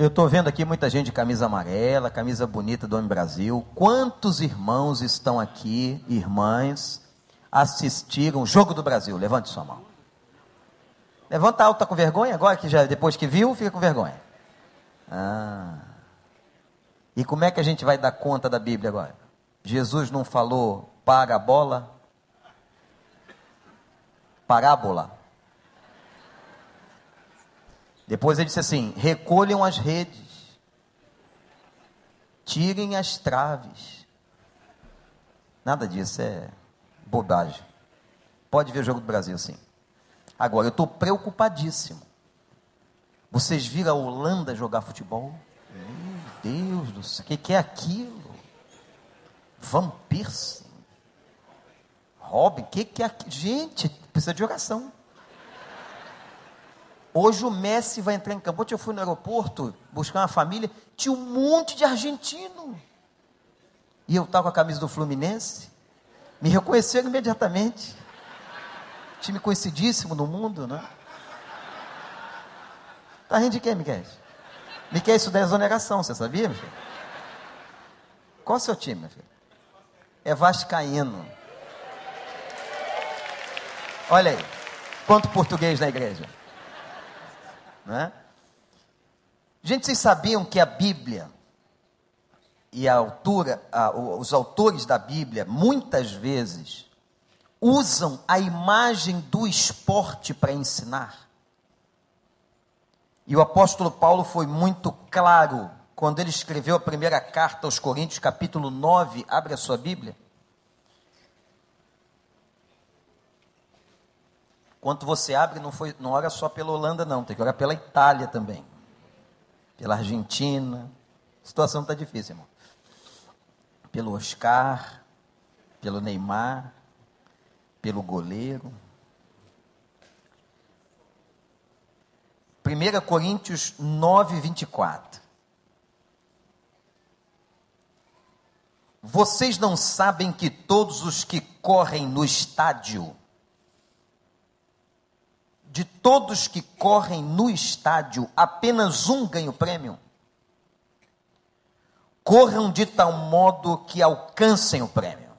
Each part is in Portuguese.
Eu estou vendo aqui muita gente de camisa amarela, camisa bonita do Homem Brasil. Quantos irmãos estão aqui, irmãs, assistiram o Jogo do Brasil? Levante sua mão. Levanta alta com vergonha agora, que já depois que viu, fica com vergonha. Ah. E como é que a gente vai dar conta da Bíblia agora? Jesus não falou parabola? Parábola. Depois ele disse assim: recolham as redes, tirem as traves. Nada disso é bobagem. Pode ver o jogo do Brasil sim. Agora, eu estou preocupadíssimo. Vocês viram a Holanda jogar futebol? Meu Deus do céu, o que, que, é aquilo? Van? Robin, o que, que é aquilo? Gente, precisa de oração. Hoje o Messi vai entrar em campo. Ontem eu fui no aeroporto buscar uma família, tinha um monte de argentino. E eu estava com a camisa do Fluminense. Me reconheceram imediatamente. Time conhecidíssimo no mundo, né? Tá rindo de quem, Miquel? Miquel, isso da exoneração, você sabia, meu filho? Qual é o seu time, meu filho? É Vascaíno. Olha aí, quanto português na igreja. Né? Gente, vocês sabiam que a Bíblia e a autora, a, os autores da Bíblia, muitas vezes, usam a imagem do esporte para ensinar? E o apóstolo Paulo foi muito claro quando ele escreveu a primeira carta aos Coríntios, capítulo 9, abre a sua Bíblia. Quando você abre, não, foi, não ora só pela Holanda, não, tem que orar pela Itália também, pela Argentina. A situação está difícil, irmão. Pelo Oscar, pelo Neymar, pelo goleiro. 1 Coríntios 9, 24. Vocês não sabem que todos os que correm no estádio de todos que correm no estádio, apenas um ganha o prêmio? Corram de tal modo que alcancem o prêmio.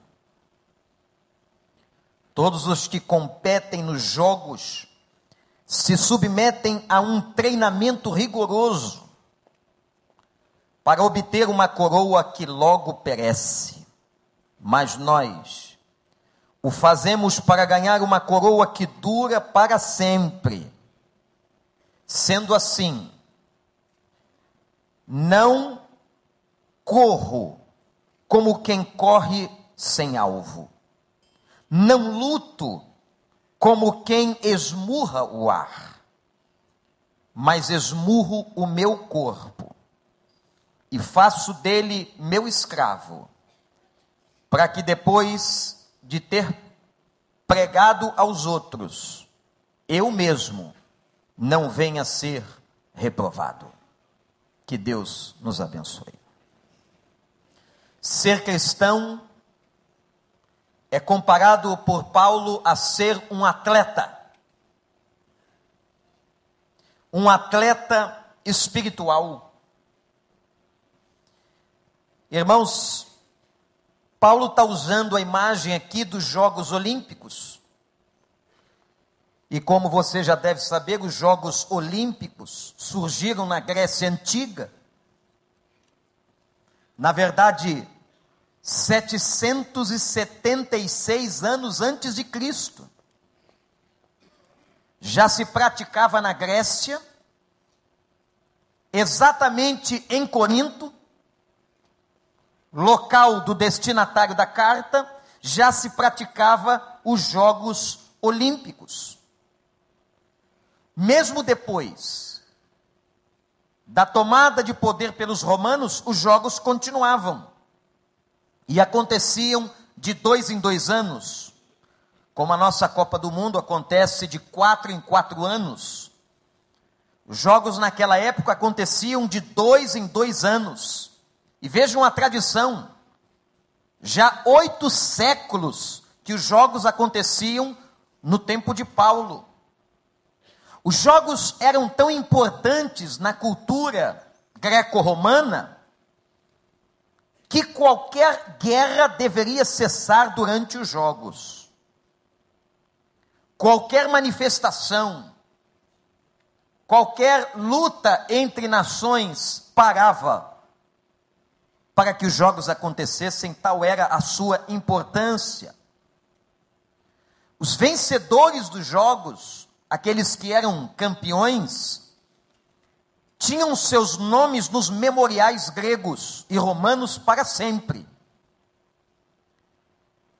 Todos os que competem nos jogos se submetem a um treinamento rigoroso para obter uma coroa que logo perece. Mas nós, o fazemos para ganhar uma coroa que dura para sempre. Sendo assim, não corro como quem corre sem alvo. Não luto como quem esmurra o ar, mas esmurro o meu corpo e faço dele meu escravo, para que depois de ter pregado aos outros, eu mesmo não venha ser reprovado. Que Deus nos abençoe. Ser cristão é comparado por Paulo a ser um atleta. Um atleta espiritual. Irmãos, Paulo está usando a imagem aqui dos Jogos Olímpicos. E como você já deve saber, os Jogos Olímpicos surgiram na Grécia Antiga. Na verdade, 776 anos antes de Cristo. Já se praticava na Grécia, exatamente em Corinto, local do destinatário da carta, já se praticava os Jogos Olímpicos. Mesmo depois da tomada de poder pelos romanos, os jogos continuavam e aconteciam de dois em dois anos, como a nossa Copa do Mundo acontece de quatro em quatro anos. Os jogos naquela época aconteciam de dois em dois anos. E vejam a tradição. Já oito séculos que os jogos aconteciam no tempo de Paulo. Os jogos eram tão importantes na cultura greco-romana que qualquer guerra deveria cessar durante os jogos. Qualquer manifestação, qualquer luta entre nações parava para que os jogos acontecessem, tal era a sua importância. Os vencedores dos jogos, aqueles que eram campeões, tinham seus nomes nos memoriais gregos e romanos para sempre.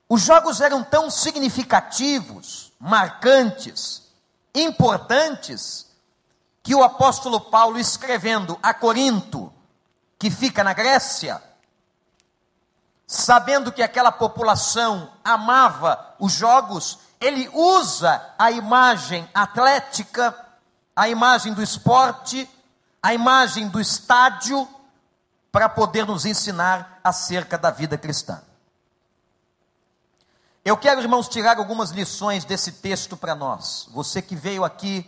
Os jogos eram tão significativos, marcantes, importantes, que o apóstolo Paulo, escrevendo a Corinto, que fica na Grécia, sabendo que aquela população amava os jogos, ele usa a imagem atlética, a imagem do esporte, a imagem do estádio, para poder nos ensinar acerca da vida cristã. Eu quero, irmãos, tirar algumas lições desse texto para nós. Você que veio aqui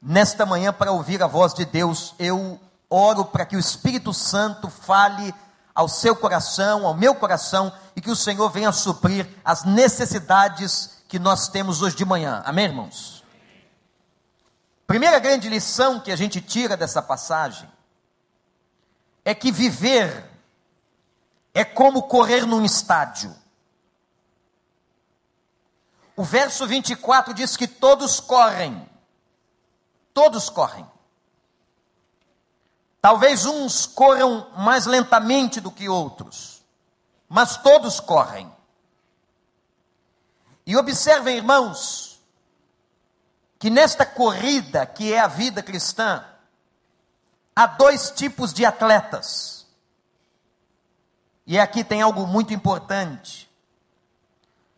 nesta manhã para ouvir a voz de Deus, eu oro para que o Espírito Santo fale ao seu coração, ao meu coração, e que o Senhor venha suprir as necessidades que nós temos hoje de manhã. Amém, irmãos? Primeira grande lição que a gente tira dessa passagem é que viver é como correr num estádio. O verso 24 diz que todos correm, todos correm, Talvez uns corram mais lentamente do que outros, mas todos correm. E observem, irmãos, que nesta corrida que é a vida cristã, há dois tipos de atletas. E aqui tem algo muito importante.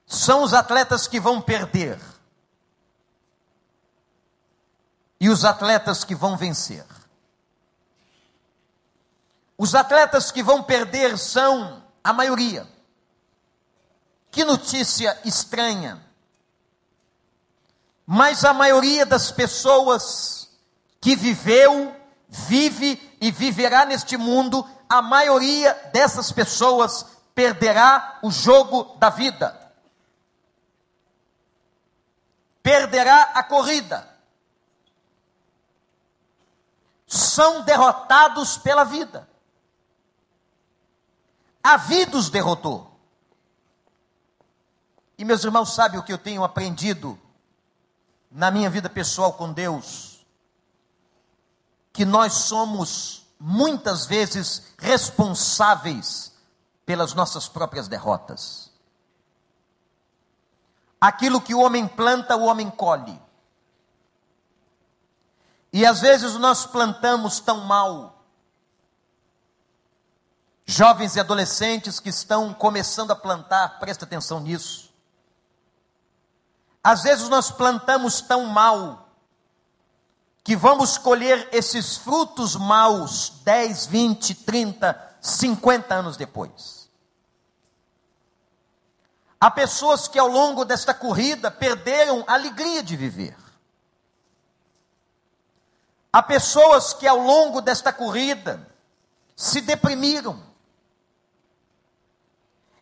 São os atletas que vão perder e os atletas que vão vencer. Os atletas que vão perder são a maioria. Que notícia estranha. Mas a maioria das pessoas que viveu, vive e viverá neste mundo, a maioria dessas pessoas perderá o jogo da vida. Perderá a corrida. São derrotados pela vida. A vida os derrotou. E meus irmãos, sabem o que eu tenho aprendido na minha vida pessoal com Deus? Que nós somos muitas vezes responsáveis pelas nossas próprias derrotas. Aquilo que o homem planta, o homem colhe. E às vezes nós plantamos tão mal Jovens e adolescentes que estão começando a plantar, presta atenção nisso. Às vezes nós plantamos tão mal que vamos colher esses frutos maus 10, 20, 30, 50 anos depois. Há pessoas que ao longo desta corrida perderam a alegria de viver. Há pessoas que ao longo desta corrida se deprimiram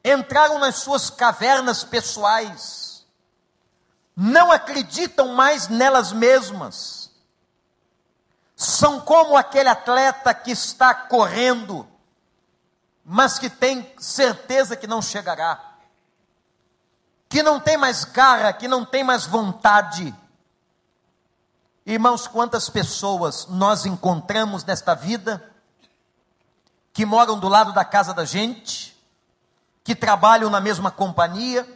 entraram nas suas cavernas pessoais, não acreditam mais nelas mesmas, são como aquele atleta que está correndo, mas que tem certeza que não chegará, que não tem mais garra, que não tem mais vontade. Irmãos, quantas pessoas nós encontramos nesta vida que moram do lado da casa da gente, que trabalham na mesma companhia,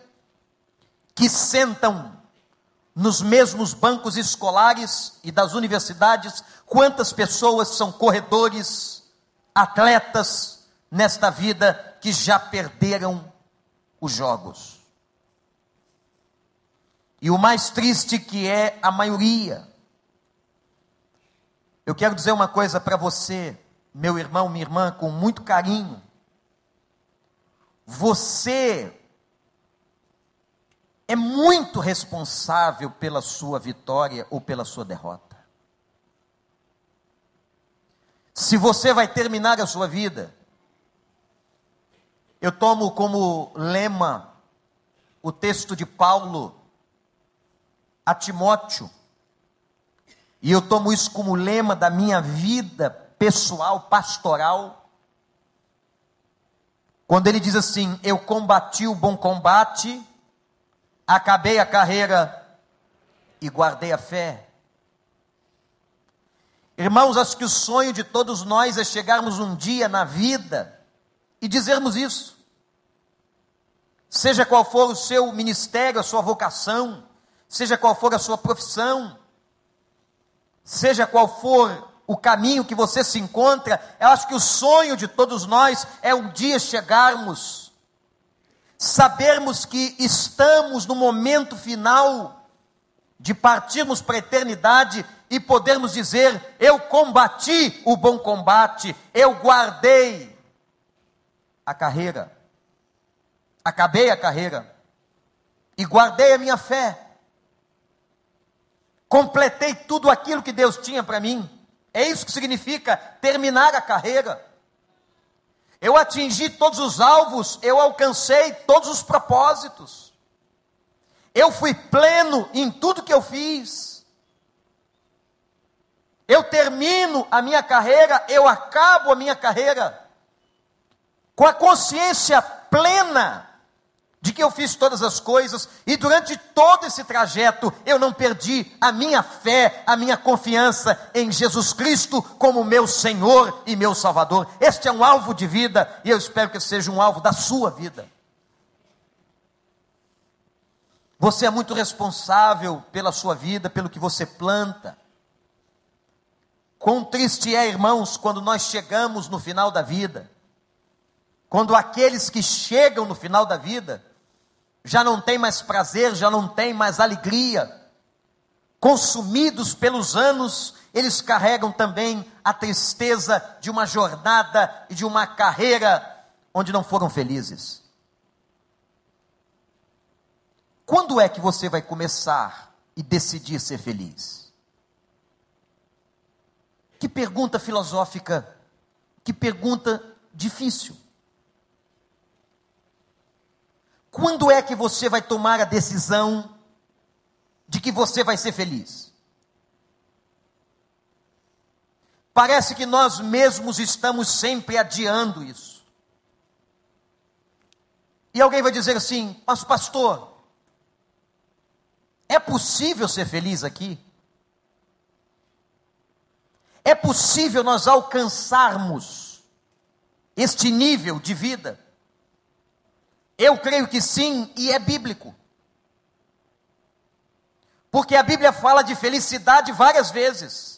que sentam nos mesmos bancos escolares e das universidades, quantas pessoas são corredores, atletas nesta vida que já perderam os jogos. E o mais triste que é a maioria. Eu quero dizer uma coisa para você, meu irmão, minha irmã, com muito carinho. Você é muito responsável pela sua vitória ou pela sua derrota. se você vai terminar a sua vida. Eu tomo como lema o texto de Paulo a Timóteo, e eu tomo isso como lema da minha vida pessoal, pastoral. Quando ele diz assim: Eu combati o bom combate, acabei a carreira e guardei a fé. Irmãos, acho que o sonho de todos nós é chegarmos um dia na vida e dizermos isso. Seja qual for o seu ministério, a sua vocação, seja qual for a sua profissão, seja qual for o caminho que você se encontra, eu acho que o sonho de todos nós é um dia chegarmos, sabermos que estamos no momento final de partirmos para a eternidade e podermos dizer: Eu combati o bom combate, eu guardei a carreira, acabei a carreira e guardei a minha fé, completei tudo aquilo que Deus tinha para mim. É isso que significa terminar a carreira. Eu atingi todos os alvos, eu alcancei todos os propósitos. Eu fui pleno em tudo que eu fiz. Eu termino a minha carreira, eu acabo a minha carreira com a consciência plena de que eu fiz todas as coisas e durante todo esse trajeto eu não perdi a minha fé, a minha confiança em Jesus Cristo como meu Senhor e meu Salvador. Este é um alvo de vida e eu espero que seja um alvo da sua vida. Você é muito responsável pela sua vida, pelo que você planta. Quão triste é, irmãos, quando nós chegamos no final da vida, quando aqueles que chegam no final da vida já não têm mais prazer, já não têm mais alegria, consumidos pelos anos, eles carregam também a tristeza de uma jornada e de uma carreira onde não foram felizes. Quando é que você vai começar e decidir ser feliz? Que pergunta filosófica, que pergunta difícil. Quando é que você vai tomar a decisão de que você vai ser feliz? Parece que nós mesmos estamos sempre adiando isso. E alguém vai dizer assim: Mas, pastor, é possível ser feliz aqui? É possível nós alcançarmos este nível de vida? Eu creio que sim, e é bíblico. Porque a Bíblia fala de felicidade várias vezes.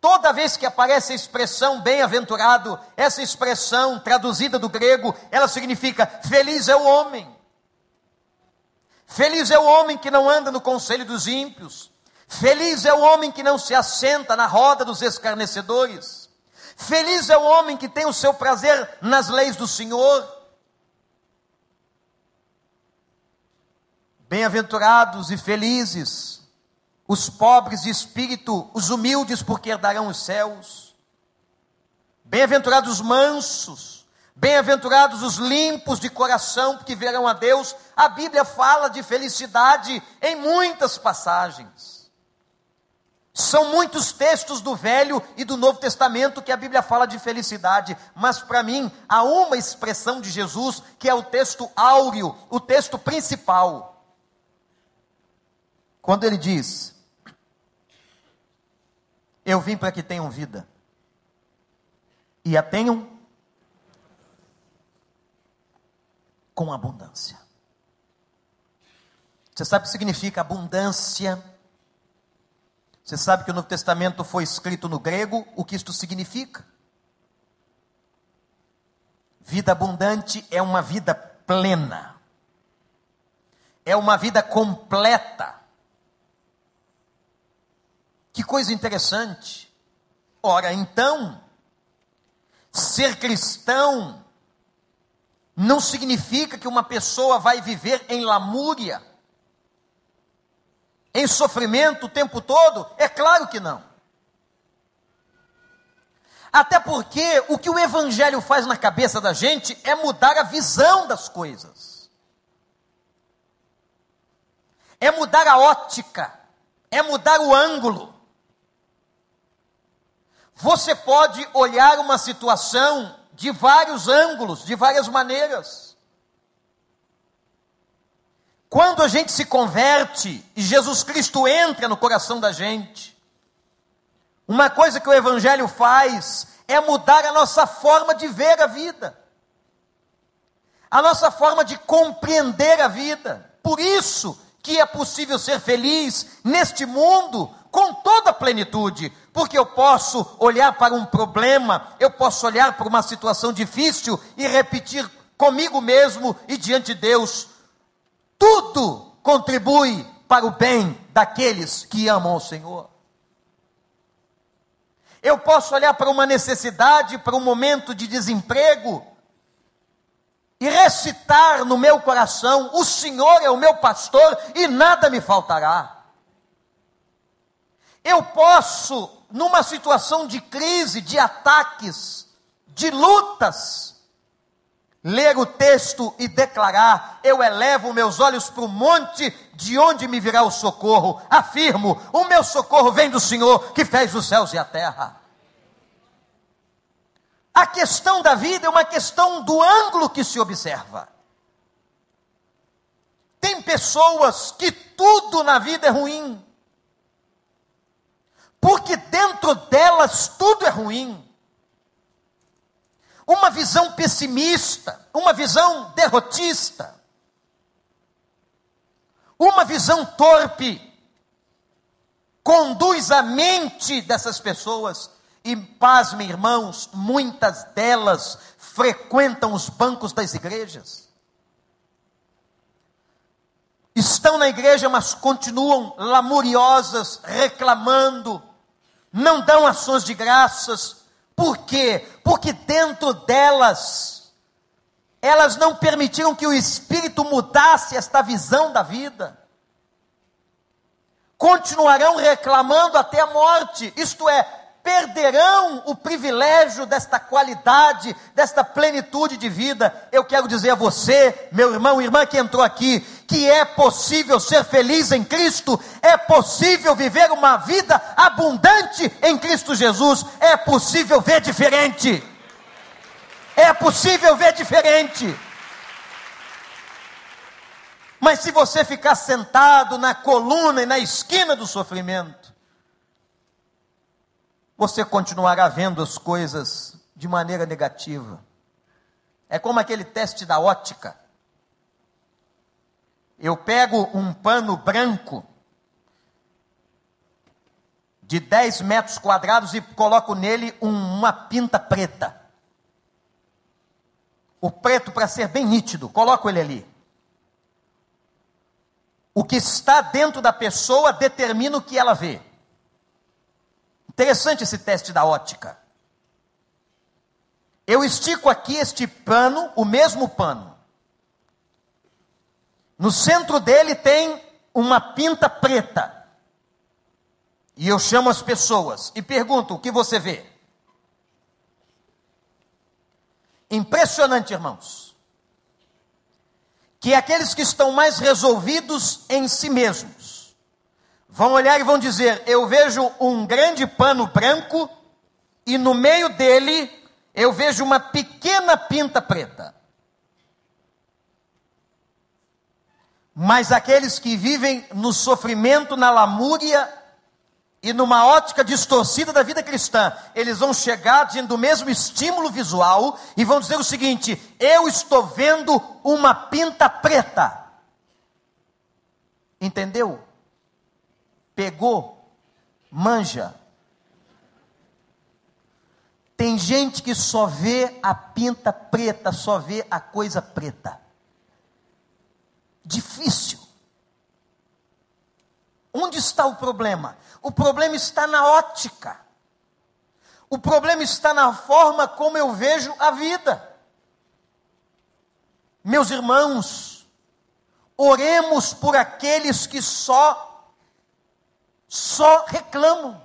Toda vez que aparece a expressão bem-aventurado, essa expressão traduzida do grego, ela significa feliz é o homem. Feliz é o homem que não anda no conselho dos ímpios. Feliz é o homem que não se assenta na roda dos escarnecedores. Feliz é o homem que tem o seu prazer nas leis do Senhor. Bem-aventurados e felizes os pobres de espírito, os humildes, porque herdarão os céus. Bem-aventurados os mansos, Bem-aventurados os limpos de coração, porque verão a Deus. A Bíblia fala de felicidade em muitas passagens. São muitos textos do Velho e do Novo Testamento que a Bíblia fala de felicidade, mas para mim há uma expressão de Jesus que é o texto áureo, o texto principal. Quando ele diz: Eu vim para que tenham vida, e a tenham com abundância. Você sabe o que significa abundância? Você sabe que o Novo Testamento foi escrito no grego, o que isto significa? Vida abundante é uma vida plena, é uma vida completa. Que coisa interessante. Ora, então, ser cristão não significa que uma pessoa vai viver em lamúria, em sofrimento o tempo todo? É claro que não. Até porque o que o Evangelho faz na cabeça da gente é mudar a visão das coisas, é mudar a ótica, é mudar o ângulo. Você pode olhar uma situação de vários ângulos, de várias maneiras. Quando a gente se converte e Jesus Cristo entra no coração da gente, uma coisa que o Evangelho faz é mudar a nossa forma de ver a vida, a nossa forma de compreender a vida. Por isso que é possível ser feliz neste mundo com toda a plenitude, porque eu posso olhar para um problema, eu posso olhar para uma situação difícil e repetir comigo mesmo e diante de Deus: tudo contribui para o bem daqueles que amam o Senhor. Eu posso olhar para uma necessidade, para um momento de desemprego, e recitar no meu coração: O Senhor é o meu pastor e nada me faltará. Eu posso, numa situação de crise, de ataques, de lutas, ler o texto e declarar: Eu elevo meus olhos para o monte, de onde me virá o socorro? Afirmo: O meu socorro vem do Senhor que fez os céus e a terra. A questão da vida é uma questão do ângulo que se observa. Tem pessoas que tudo na vida é ruim, porque dentro delas tudo é ruim. Uma visão pessimista, uma visão derrotista, uma visão torpe, conduz a mente dessas pessoas, e pasme, irmãos, muitas delas frequentam os bancos das igrejas. Estão na igreja, mas continuam lamuriosas, reclamando, não dão ações de graças, por quê? Porque dentro delas, elas não permitiram que o Espírito mudasse esta visão da vida. Continuarão reclamando até a morte, isto é, perderão o privilégio desta qualidade, desta plenitude de vida. Eu quero dizer a você, meu irmão irmã que entrou aqui, que é possível ser feliz em Cristo, é possível viver uma vida abundante em Cristo Jesus, é possível ver diferente. É possível ver diferente. Mas se você ficar sentado na coluna e na esquina do sofrimento, você continuará vendo as coisas de maneira negativa. É como aquele teste da ótica. Eu pego um pano branco de 10 metros quadrados e coloco nele uma pinta preta. O preto, para ser bem nítido, coloco ele ali. O que está dentro da pessoa determina o que ela vê. Interessante esse teste da ótica. Eu estico aqui este pano, o mesmo pano. No centro dele tem uma pinta preta. E eu chamo as pessoas e pergunto: o que você vê? Impressionante, irmãos. Que aqueles que estão mais resolvidos em si mesmos, vão olhar e vão dizer: Eu vejo um grande pano branco e no meio dele eu vejo uma pequena pinta preta. Mas aqueles que vivem no sofrimento, na lamúria e numa ótica distorcida da vida cristã, eles vão chegar diante do mesmo estímulo visual e vão dizer o seguinte: Eu estou vendo uma pinta preta. Entendeu? Pegou, manja. Tem gente que só vê a pinta preta, só vê a coisa preta. Difícil. Onde está o problema? O problema está na ótica. O problema está na forma como eu vejo a vida. Meus irmãos, oremos por aqueles que só só reclamam.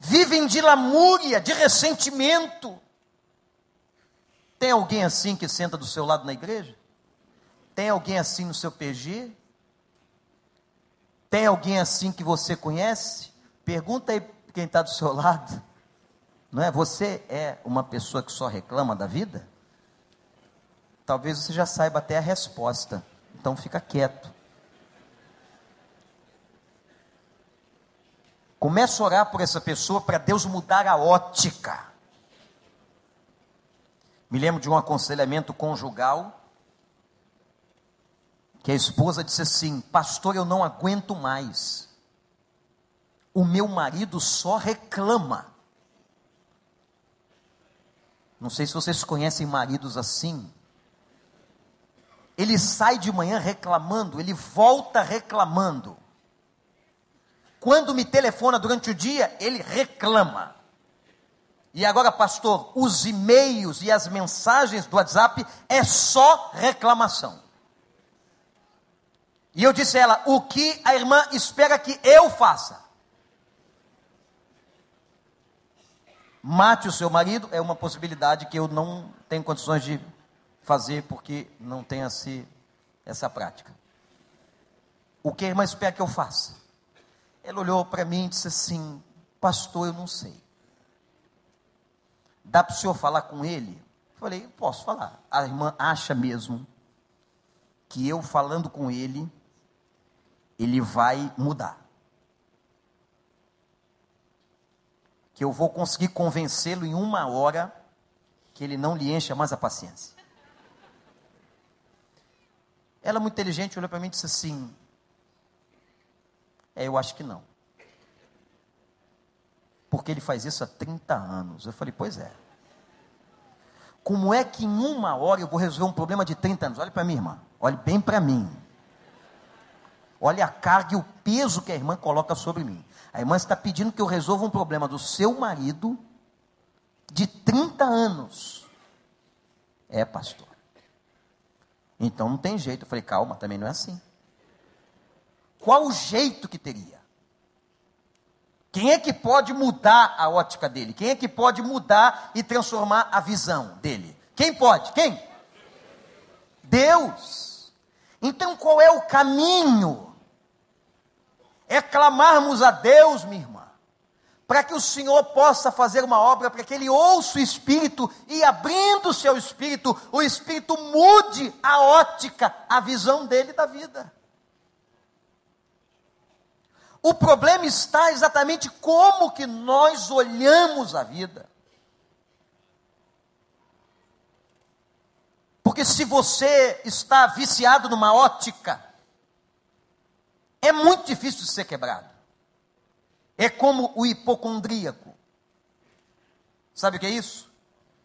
vivem de lamúria, de ressentimento. Tem alguém assim que senta do seu lado na igreja? Tem alguém assim no seu PG? Tem alguém assim que você conhece? Pergunta aí quem está do seu lado. Não é? Você é uma pessoa que só reclama da vida? Talvez você já saiba até a resposta. Então fica quieto. Começa a orar por essa pessoa para Deus mudar a ótica. Me lembro de um aconselhamento conjugal que a esposa disse assim: Pastor, eu não aguento mais. O meu marido só reclama. Não sei se vocês conhecem maridos assim. Ele sai de manhã reclamando, ele volta reclamando. Quando me telefona durante o dia, ele reclama. E agora, pastor, os e-mails e as mensagens do WhatsApp é só reclamação. E eu disse a ela: o que a irmã espera que eu faça? Mate o seu marido é uma possibilidade que eu não tenho condições de fazer porque não tenho essa prática. O que a irmã espera que eu faça? Ela olhou para mim e disse assim: Pastor, eu não sei. Dá para o senhor falar com ele? Falei: Posso falar. A irmã acha mesmo que eu falando com ele, ele vai mudar. Que eu vou conseguir convencê-lo em uma hora que ele não lhe encha mais a paciência. Ela, muito inteligente, olhou para mim e disse assim: é, eu acho que não. Porque ele faz isso há 30 anos. Eu falei, pois é. Como é que em uma hora eu vou resolver um problema de 30 anos? Olhe para mim, irmã. Olhe bem para mim. Olha a carga e o peso que a irmã coloca sobre mim. A irmã está pedindo que eu resolva um problema do seu marido de 30 anos. É, pastor. Então não tem jeito. Eu falei, calma, também não é assim. Qual o jeito que teria? Quem é que pode mudar a ótica dele? Quem é que pode mudar e transformar a visão dele? Quem pode? Quem? Deus. Então qual é o caminho? É clamarmos a Deus, minha irmã, para que o Senhor possa fazer uma obra, para que Ele ouça o Espírito e abrindo o seu Espírito, o Espírito mude a ótica, a visão dele da vida. O problema está exatamente como que nós olhamos a vida. Porque se você está viciado numa ótica, é muito difícil de ser quebrado. É como o hipocondríaco. Sabe o que é isso?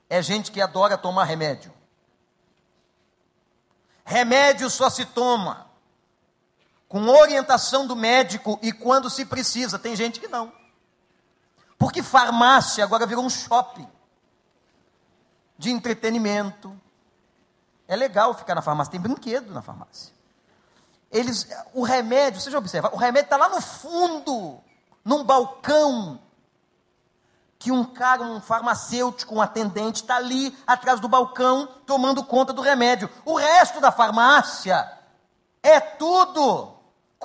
É gente que adora tomar remédio. Remédio só se toma com orientação do médico e quando se precisa. Tem gente que não. Porque farmácia agora virou um shopping de entretenimento. É legal ficar na farmácia, tem brinquedo na farmácia. Eles, o remédio, você já observa, o remédio está lá no fundo, num balcão, que um cara, um farmacêutico, um atendente, está ali atrás do balcão tomando conta do remédio. O resto da farmácia é tudo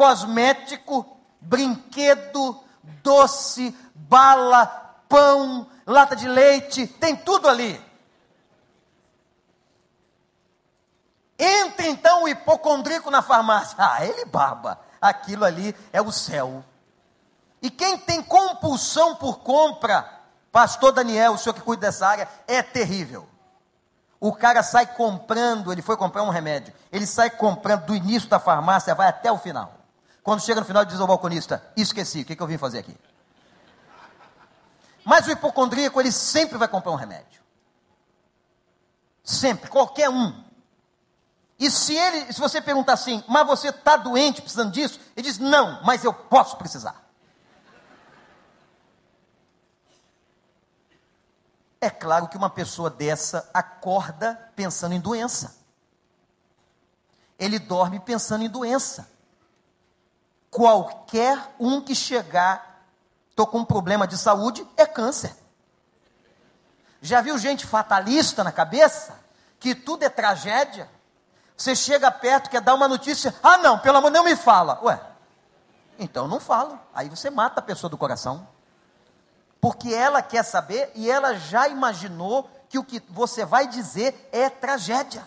cosmético, brinquedo, doce, bala, pão, lata de leite, tem tudo ali. Entra então o hipocondríaco na farmácia. Ah, ele baba. Aquilo ali é o céu. E quem tem compulsão por compra, pastor Daniel, o senhor que cuida dessa área, é terrível. O cara sai comprando, ele foi comprar um remédio, ele sai comprando do início da farmácia, vai até o final. Quando chega no final, diz ao balconista: Esqueci, o que, que eu vim fazer aqui? Mas o hipocondríaco, ele sempre vai comprar um remédio. Sempre, qualquer um. E se ele, se você perguntar assim, mas você está doente precisando disso? Ele diz: Não, mas eu posso precisar. É claro que uma pessoa dessa acorda pensando em doença. Ele dorme pensando em doença qualquer um que chegar Estou com um problema de saúde, é câncer. Já viu gente fatalista na cabeça? Que tudo é tragédia? Você chega perto, quer dar uma notícia, ah não, pelo amor, não me fala. Ué, então não falo. Aí você mata a pessoa do coração. Porque ela quer saber e ela já imaginou que o que você vai dizer é tragédia.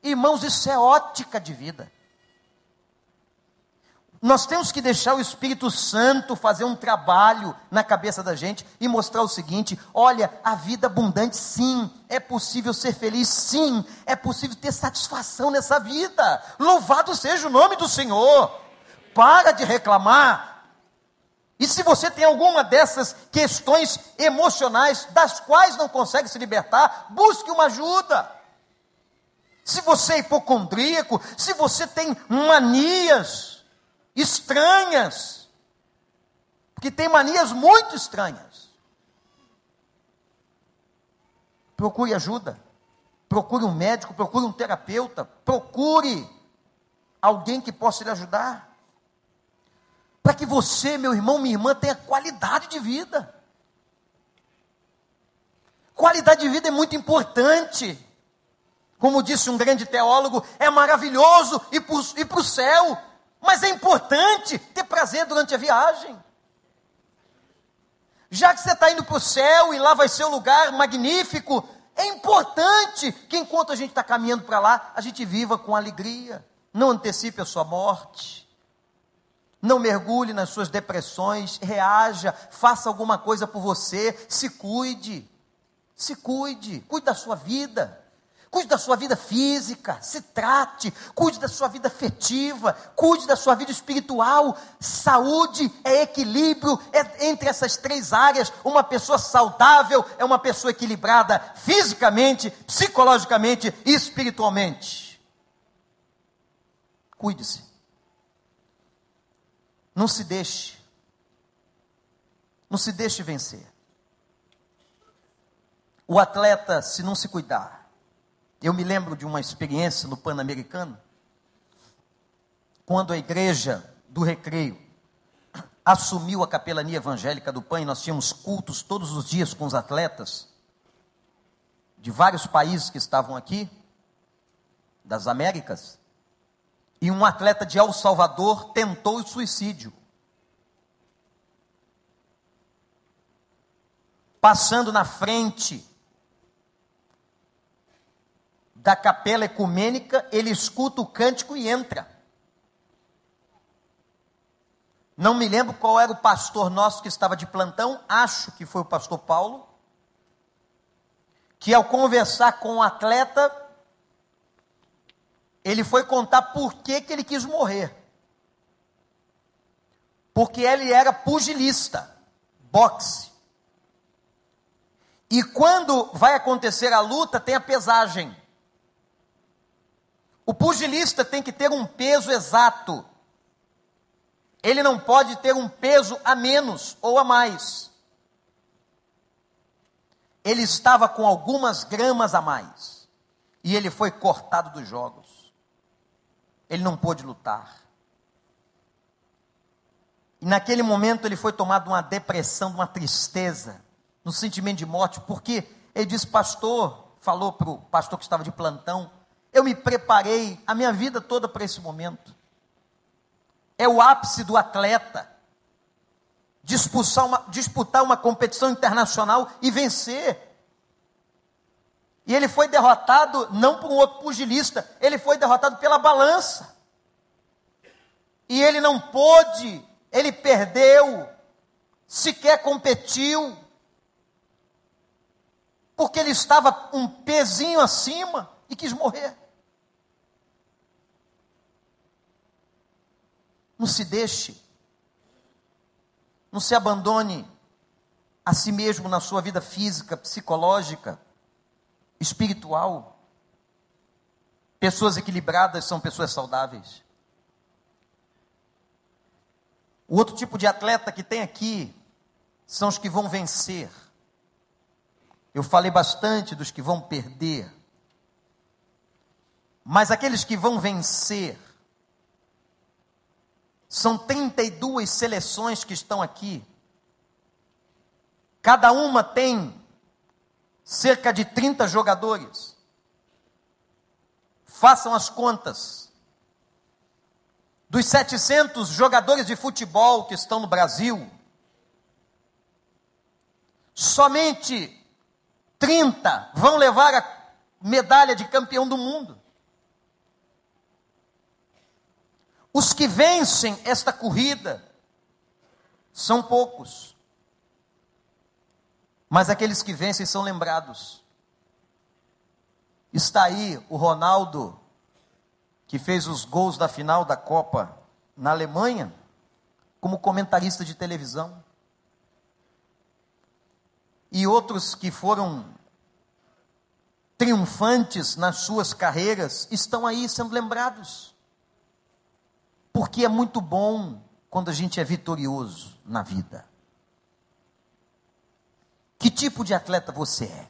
Irmãos, isso é ótica de vida. Nós temos que deixar o Espírito Santo fazer um trabalho na cabeça da gente e mostrar o seguinte: olha, a vida abundante, sim, é possível ser feliz, sim, é possível ter satisfação nessa vida. Louvado seja o nome do Senhor. Para de reclamar. E se você tem alguma dessas questões emocionais das quais não consegue se libertar, busque uma ajuda. Se você é hipocondríaco, se você tem manias, estranhas, porque tem manias muito estranhas. Procure ajuda, procure um médico, procure um terapeuta, procure alguém que possa lhe ajudar, para que você, meu irmão, minha irmã, tenha qualidade de vida. Qualidade de vida é muito importante. Como disse um grande teólogo, é maravilhoso ir para o céu, mas é importante ter prazer durante a viagem. Já que você está indo para o céu e lá vai ser um lugar magnífico, é importante que enquanto a gente está caminhando para lá, a gente viva com alegria. Não antecipe a sua morte. Não mergulhe nas suas depressões, reaja, faça alguma coisa por você, se cuide. Se cuide, cuide da sua vida. Cuide da sua vida física, se trate, cuide da sua vida afetiva, cuide da sua vida espiritual. Saúde é equilíbrio é entre essas três áreas. Uma pessoa saudável é uma pessoa equilibrada fisicamente, psicologicamente e espiritualmente. Cuide-se. Não se deixe. Não se deixe vencer. O atleta, se não se cuidar, eu me lembro de uma experiência no Pan-Americano, quando a igreja do Recreio assumiu a capelania evangélica do PAN e nós tínhamos cultos todos os dias com os atletas de vários países que estavam aqui, das Américas, e um atleta de El Salvador tentou o suicídio. Passando na frente da capela ecumênica, ele escuta o cântico e entra. Não me lembro qual era o pastor nosso que estava de plantão, acho que foi o pastor Paulo, que ao conversar com o atleta, ele foi contar por que, que ele quis morrer. Porque ele era pugilista, boxe. E quando vai acontecer a luta, tem a pesagem. O pugilista tem que ter um peso exato. Ele não pode ter um peso a menos ou a mais. Ele estava com algumas gramas a mais. E ele foi cortado dos jogos. Ele não pôde lutar. E naquele momento ele foi tomado uma depressão, de uma tristeza, no sentimento de morte, porque ele disse, pastor, falou para o pastor que estava de plantão, eu me preparei a minha vida toda para esse momento. É o ápice do atleta. Disputar uma, disputar uma competição internacional e vencer. E ele foi derrotado não por um outro pugilista, ele foi derrotado pela balança. E ele não pôde, ele perdeu, sequer competiu, porque ele estava um pezinho acima e quis morrer. Não se deixe. Não se abandone a si mesmo na sua vida física, psicológica, espiritual. Pessoas equilibradas são pessoas saudáveis. O outro tipo de atleta que tem aqui são os que vão vencer. Eu falei bastante dos que vão perder. Mas aqueles que vão vencer São 32 seleções que estão aqui. Cada uma tem cerca de 30 jogadores. Façam as contas. Dos 700 jogadores de futebol que estão no Brasil, somente 30 vão levar a medalha de campeão do mundo. Os que vencem esta corrida são poucos. Mas aqueles que vencem são lembrados. Está aí o Ronaldo, que fez os gols da final da Copa na Alemanha, como comentarista de televisão. E outros que foram triunfantes nas suas carreiras estão aí sendo lembrados. Porque é muito bom quando a gente é vitorioso na vida. Que tipo de atleta você é?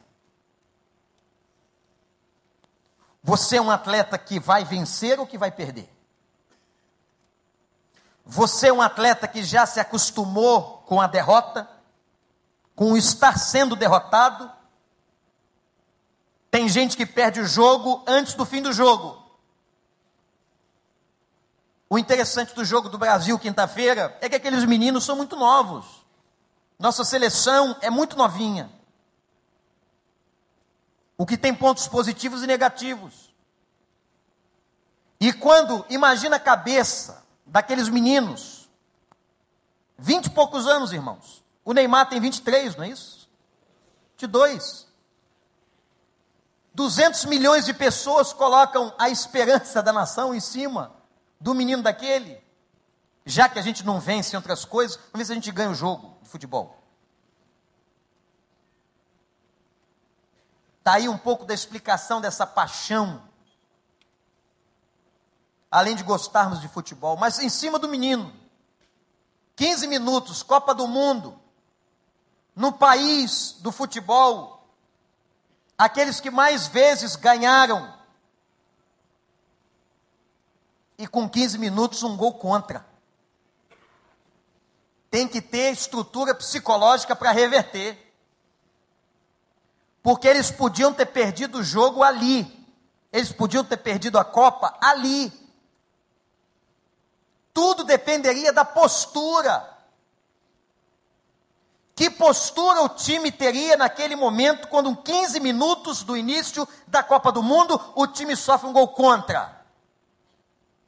Você é um atleta que vai vencer ou que vai perder? Você é um atleta que já se acostumou com a derrota, com o estar sendo derrotado? Tem gente que perde o jogo antes do fim do jogo. O interessante do jogo do Brasil quinta-feira é que aqueles meninos são muito novos. Nossa seleção é muito novinha. O que tem pontos positivos e negativos. E quando imagina a cabeça daqueles meninos, vinte e poucos anos, irmãos. O Neymar tem 23, não é isso? 22. 200 milhões de pessoas colocam a esperança da nação em cima do menino daquele. Já que a gente não vence em outras coisas, vamos ver se a gente ganha o jogo de futebol. Está aí um pouco da explicação dessa paixão. Além de gostarmos de futebol, mas em cima do menino. 15 minutos, Copa do Mundo. No país do futebol, aqueles que mais vezes ganharam. E com 15 minutos, um gol contra. Tem que ter estrutura psicológica para reverter. Porque eles podiam ter perdido o jogo ali. Eles podiam ter perdido a Copa ali. Tudo dependeria da postura. Que postura o time teria naquele momento, quando 15 minutos do início da Copa do Mundo, o time sofre um gol contra?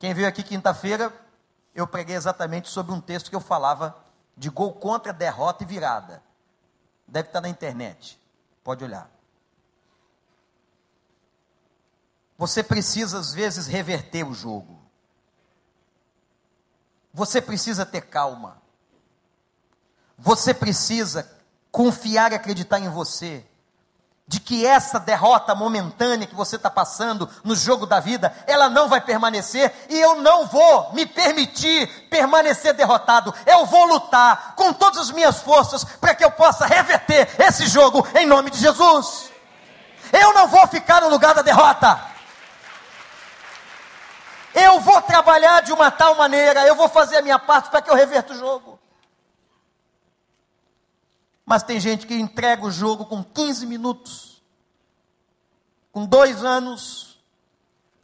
Quem veio aqui quinta-feira, eu preguei exatamente sobre um texto que eu falava de gol contra, derrota e virada. Deve estar na internet. Pode olhar. Você precisa, às vezes, reverter o jogo. Você precisa ter calma. Você precisa confiar e acreditar em você. De que essa derrota momentânea que você está passando no jogo da vida, ela não vai permanecer e eu não vou me permitir permanecer derrotado. Eu vou lutar com todas as minhas forças para que eu possa reverter esse jogo em nome de Jesus. Eu não vou ficar no lugar da derrota. Eu vou trabalhar de uma tal maneira, eu vou fazer a minha parte para que eu reverta o jogo. Mas tem gente que entrega o jogo com 15 minutos, com dois anos.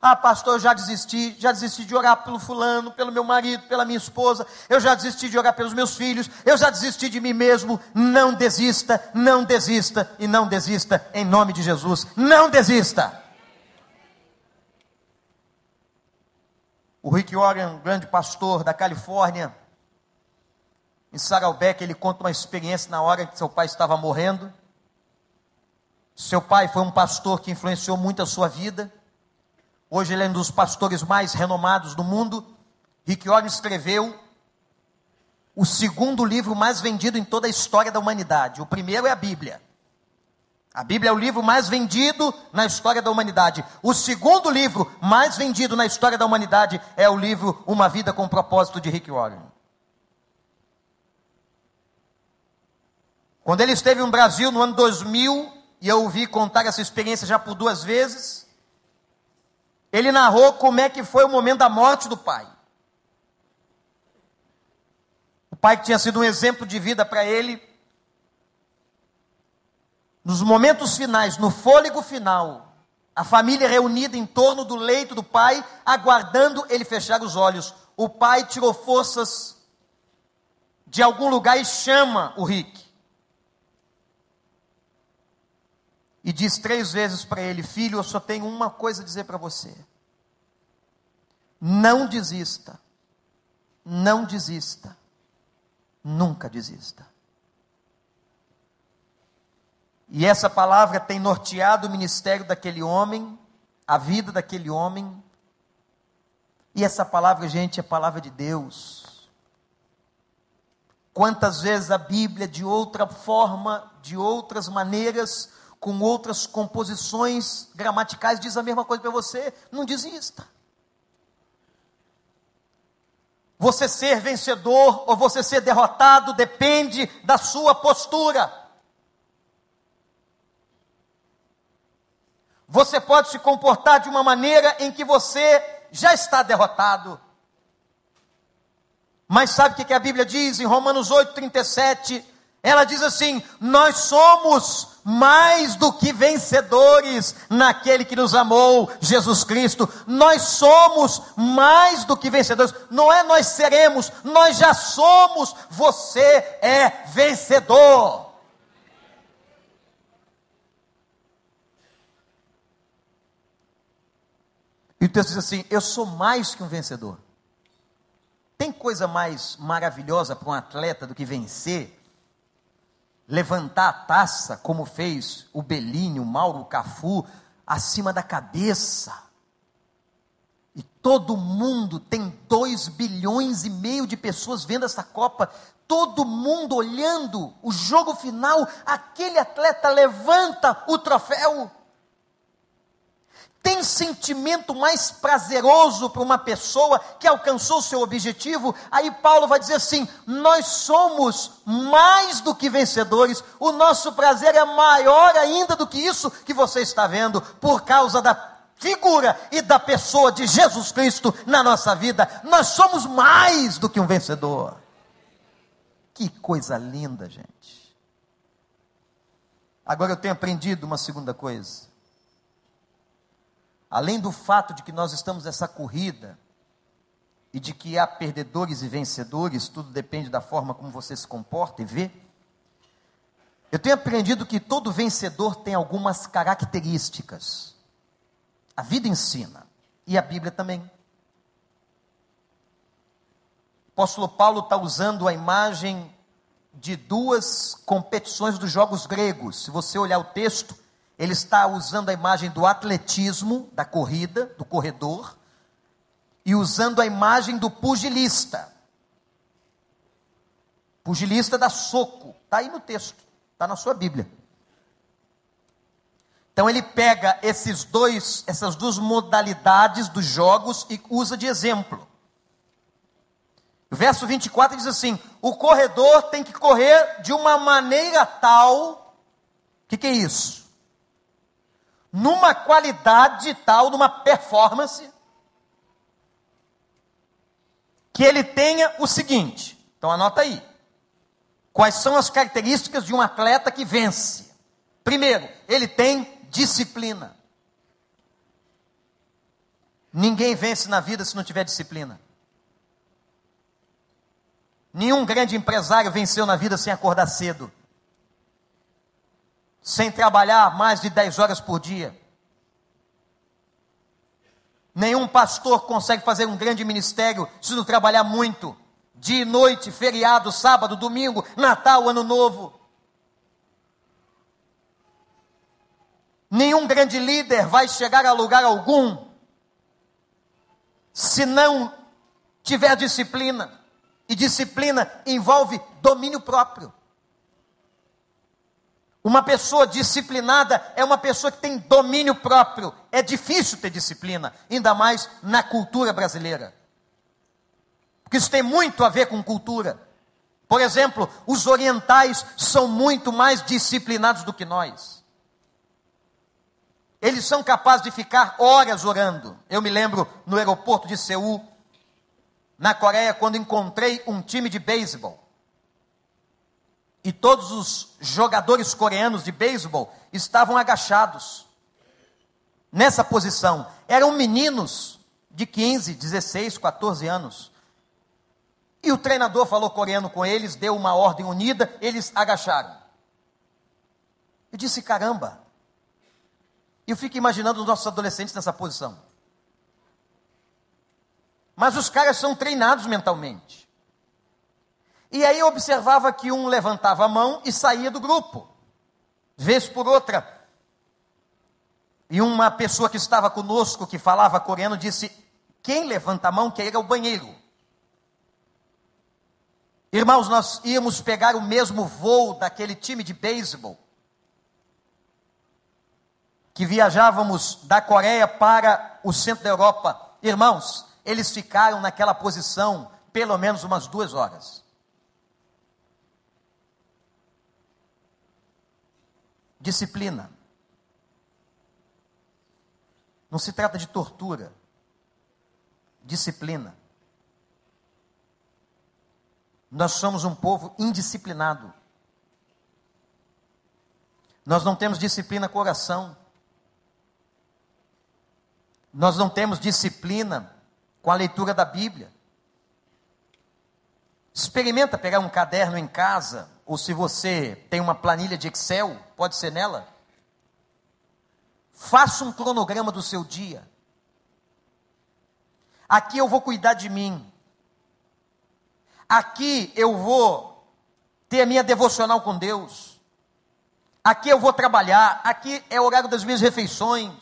Ah, pastor, eu já desisti, já desisti de orar pelo fulano, pelo meu marido, pela minha esposa, eu já desisti de orar pelos meus filhos, eu já desisti de mim mesmo. Não desista, não desista e não desista, em nome de Jesus. Não desista. O Rick Warren, grande pastor da Califórnia, em Saddleback, ele conta uma experiência na hora que seu pai estava morrendo. Seu pai foi um pastor que influenciou muito a sua vida. Hoje ele é um dos pastores mais renomados do mundo. Rick Warren escreveu o segundo livro mais vendido em toda a história da humanidade. O primeiro é a Bíblia. A Bíblia é o livro mais vendido na história da humanidade. O segundo livro mais vendido na história da humanidade é o livro Uma Vida com Propósito de Rick Warren. Quando ele esteve no Brasil no ano 2000, e eu ouvi contar essa experiência já por duas vezes, ele narrou como é que foi o momento da morte do pai. pai que tinha sido um exemplo de vida para ele, nos momentos finais, no fôlego final, a família reunida em torno do leito do pai, aguardando ele fechar os olhos. O pai tirou forças de algum lugar e chama o Rick. E diz três vezes para ele: Filho, eu só tenho uma coisa a dizer para você. Não desista. Não desista. Nunca desista. E essa palavra tem norteado o ministério daquele homem, a vida daquele homem. E essa palavra, gente, é palavra de Deus. Quantas vezes a Bíblia, de outra forma, de outras maneiras, com outras composições gramaticais, diz a mesma coisa para você: não desista. Você ser vencedor ou você ser derrotado depende da sua postura. Você pode se comportar de uma maneira em que você já está derrotado. Mas sabe o que a Bíblia diz em Romanos 8,37? Ela diz assim: Nós somos mais do que vencedores naquele que nos amou, Jesus Cristo. Nós somos mais do que vencedores. Não é nós seremos, nós já somos. Você é vencedor. E o texto diz assim: Eu sou mais que um vencedor. Tem coisa mais maravilhosa para um atleta do que vencer? Levantar a taça, como fez o Belinho, Mauro, Cafu, acima da cabeça. E todo mundo tem 2 bilhões e meio de pessoas vendo essa Copa, todo mundo olhando o jogo final, aquele atleta levanta o troféu. Tem sentimento mais prazeroso para uma pessoa que alcançou seu objetivo? Aí Paulo vai dizer assim: nós somos mais do que vencedores, o nosso prazer é maior ainda do que isso que você está vendo, por causa da figura e da pessoa de Jesus Cristo na nossa vida. Nós somos mais do que um vencedor. Que coisa linda, gente. Agora eu tenho aprendido uma segunda coisa. Além do fato de que nós estamos nessa corrida e de que há perdedores e vencedores, tudo depende da forma como você se comporta e vê. Eu tenho aprendido que todo vencedor tem algumas características. A vida ensina e a Bíblia também. O apóstolo Paulo está usando a imagem de duas competições dos jogos gregos. Se você olhar o texto, ele está usando a imagem do atletismo, da corrida, do corredor, e usando a imagem do pugilista. Pugilista dá soco, está aí no texto, está na sua Bíblia. Então ele pega esses dois, essas duas modalidades dos jogos e usa de exemplo. O verso 24 diz assim: o corredor tem que correr de uma maneira tal. O que, que é isso? Numa qualidade tal, numa performance, que ele tenha o seguinte. Então anota aí. Quais são as características de um atleta que vence? Primeiro, ele tem disciplina. Ninguém vence na vida se não tiver disciplina. Nenhum grande empresário venceu na vida sem acordar cedo sem trabalhar mais de 10 horas por dia. Nenhum pastor consegue fazer um grande ministério se não trabalhar muito. Dia e noite, feriado, sábado, domingo, Natal, Ano Novo. Nenhum grande líder vai chegar a lugar algum se não tiver disciplina. E disciplina envolve domínio próprio. Uma pessoa disciplinada é uma pessoa que tem domínio próprio. É difícil ter disciplina, ainda mais na cultura brasileira. Porque isso tem muito a ver com cultura. Por exemplo, os orientais são muito mais disciplinados do que nós. Eles são capazes de ficar horas orando. Eu me lembro no aeroporto de Seul, na Coreia, quando encontrei um time de beisebol. E todos os jogadores coreanos de beisebol estavam agachados. Nessa posição, eram meninos de 15, 16, 14 anos. E o treinador falou coreano com eles, deu uma ordem unida, eles agacharam. Eu disse: caramba. Eu fico imaginando os nossos adolescentes nessa posição. Mas os caras são treinados mentalmente. E aí eu observava que um levantava a mão e saía do grupo, vez por outra. E uma pessoa que estava conosco, que falava coreano, disse: Quem levanta a mão quer ir ao banheiro. Irmãos, nós íamos pegar o mesmo voo daquele time de beisebol, que viajávamos da Coreia para o centro da Europa. Irmãos, eles ficaram naquela posição pelo menos umas duas horas. Disciplina. Não se trata de tortura. Disciplina. Nós somos um povo indisciplinado. Nós não temos disciplina com oração. Nós não temos disciplina com a leitura da Bíblia. Experimenta pegar um caderno em casa ou se você tem uma planilha de Excel, pode ser nela. Faça um cronograma do seu dia. Aqui eu vou cuidar de mim. Aqui eu vou ter a minha devocional com Deus. Aqui eu vou trabalhar. Aqui é o horário das minhas refeições.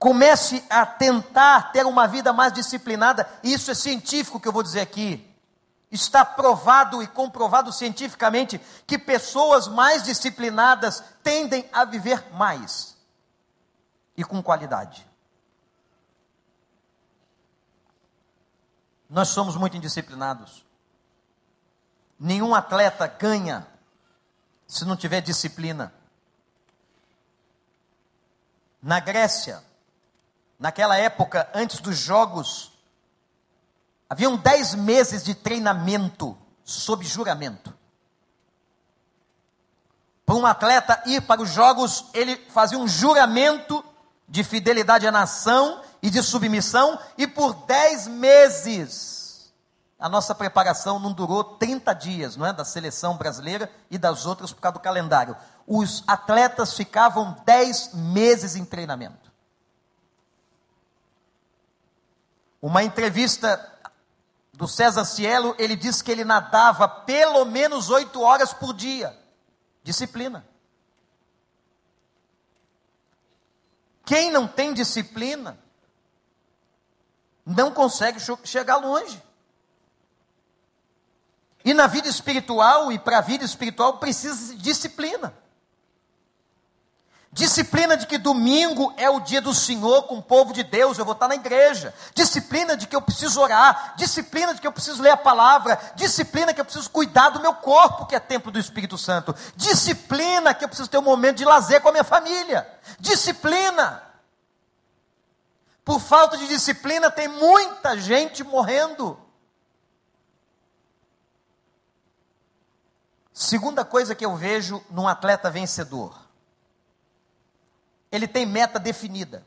Comece a tentar ter uma vida mais disciplinada. Isso é científico que eu vou dizer aqui. Está provado e comprovado cientificamente que pessoas mais disciplinadas tendem a viver mais e com qualidade. Nós somos muito indisciplinados. Nenhum atleta ganha se não tiver disciplina. Na Grécia, naquela época, antes dos Jogos Haviam dez meses de treinamento sob juramento. Para um atleta ir para os jogos, ele fazia um juramento de fidelidade à nação e de submissão, e por dez meses. A nossa preparação não durou 30 dias, não é? Da seleção brasileira e das outras por causa do calendário. Os atletas ficavam dez meses em treinamento. Uma entrevista do César Cielo, ele disse que ele nadava pelo menos oito horas por dia. Disciplina. Quem não tem disciplina, não consegue chegar longe. E na vida espiritual, e para a vida espiritual, precisa de disciplina. Disciplina de que domingo é o dia do Senhor com o povo de Deus, eu vou estar na igreja. Disciplina de que eu preciso orar. Disciplina de que eu preciso ler a palavra. Disciplina que eu preciso cuidar do meu corpo, que é templo do Espírito Santo. Disciplina que eu preciso ter um momento de lazer com a minha família. Disciplina. Por falta de disciplina, tem muita gente morrendo. Segunda coisa que eu vejo num atleta vencedor ele tem meta definida.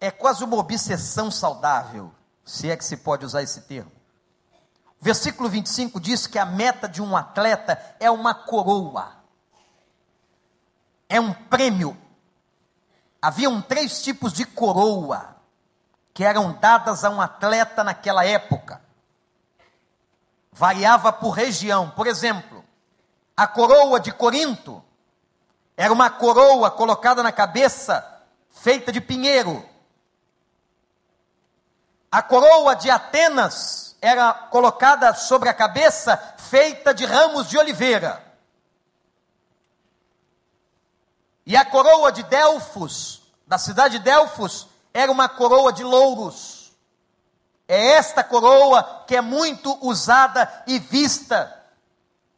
É quase uma obsessão saudável, se é que se pode usar esse termo. Versículo 25 diz que a meta de um atleta é uma coroa, é um prêmio. Haviam três tipos de coroa que eram dadas a um atleta naquela época. Variava por região. Por exemplo, a coroa de Corinto era uma coroa colocada na cabeça, feita de pinheiro. A coroa de Atenas era colocada sobre a cabeça, feita de ramos de oliveira. E a coroa de Delfos, da cidade de Delfos, era uma coroa de louros. É esta coroa que é muito usada e vista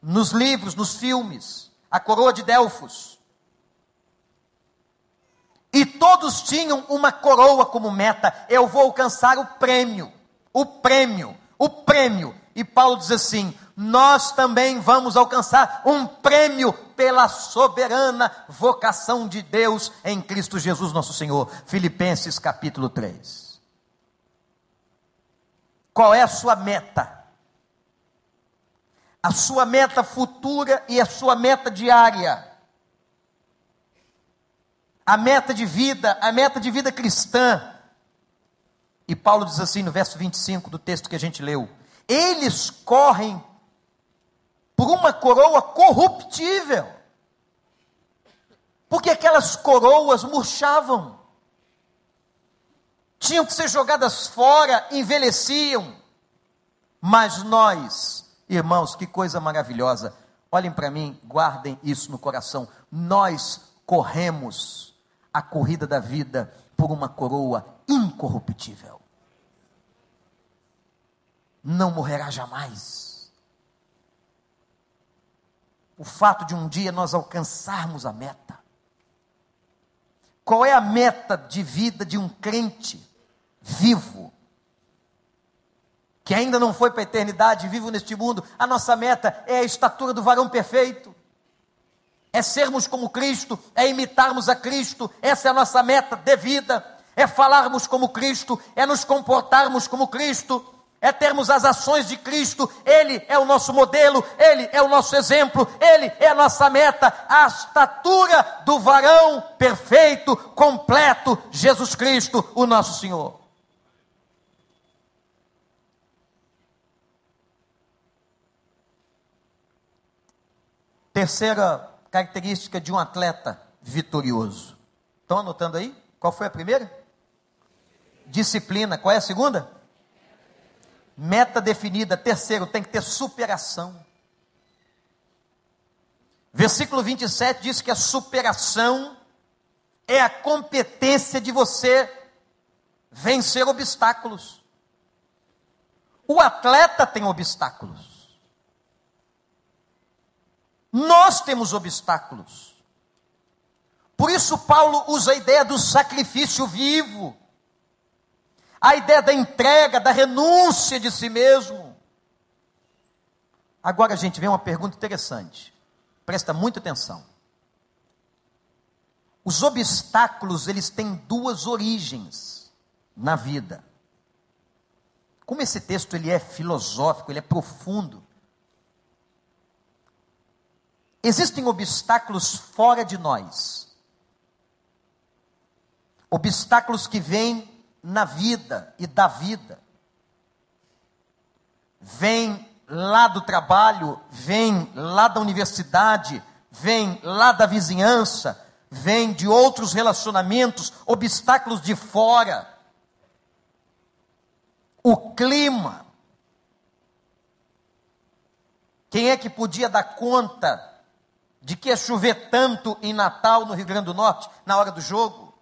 nos livros, nos filmes. A coroa de Delfos. E todos tinham uma coroa como meta. Eu vou alcançar o prêmio. O prêmio. o prêmio. E Paulo diz assim: nós também vamos alcançar um prêmio pela soberana vocação de Deus em Cristo Jesus, nosso Senhor. Filipenses capítulo 3. Qual é a sua meta? A sua meta futura e a sua meta diária. A meta de vida, a meta de vida cristã. E Paulo diz assim no verso 25 do texto que a gente leu: Eles correm por uma coroa corruptível. Porque aquelas coroas murchavam, tinham que ser jogadas fora, envelheciam. Mas nós, irmãos, que coisa maravilhosa, olhem para mim, guardem isso no coração. Nós corremos a corrida da vida por uma coroa incorruptível. Não morrerá jamais o fato de um dia nós alcançarmos a meta. Qual é a meta de vida de um crente vivo? Que ainda não foi para a eternidade, vivo neste mundo. A nossa meta é a estatura do varão perfeito. É sermos como Cristo, é imitarmos a Cristo. Essa é a nossa meta de vida. É falarmos como Cristo, é nos comportarmos como Cristo é termos as ações de Cristo, Ele é o nosso modelo, Ele é o nosso exemplo, Ele é a nossa meta, a estatura do varão perfeito, completo, Jesus Cristo, o nosso Senhor. Terceira característica de um atleta vitorioso. Estão anotando aí? Qual foi a primeira? Disciplina. Qual é a segunda? Meta definida. Terceiro, tem que ter superação. Versículo 27 diz que a superação é a competência de você vencer obstáculos. O atleta tem obstáculos. Nós temos obstáculos. Por isso, Paulo usa a ideia do sacrifício vivo a ideia da entrega, da renúncia de si mesmo. Agora, gente, vem uma pergunta interessante. Presta muita atenção. Os obstáculos, eles têm duas origens na vida. Como esse texto ele é filosófico, ele é profundo. Existem obstáculos fora de nós. Obstáculos que vêm na vida e da vida. Vem lá do trabalho, vem lá da universidade, vem lá da vizinhança, vem de outros relacionamentos, obstáculos de fora. O clima. Quem é que podia dar conta de que ia chover tanto em Natal, no Rio Grande do Norte, na hora do jogo?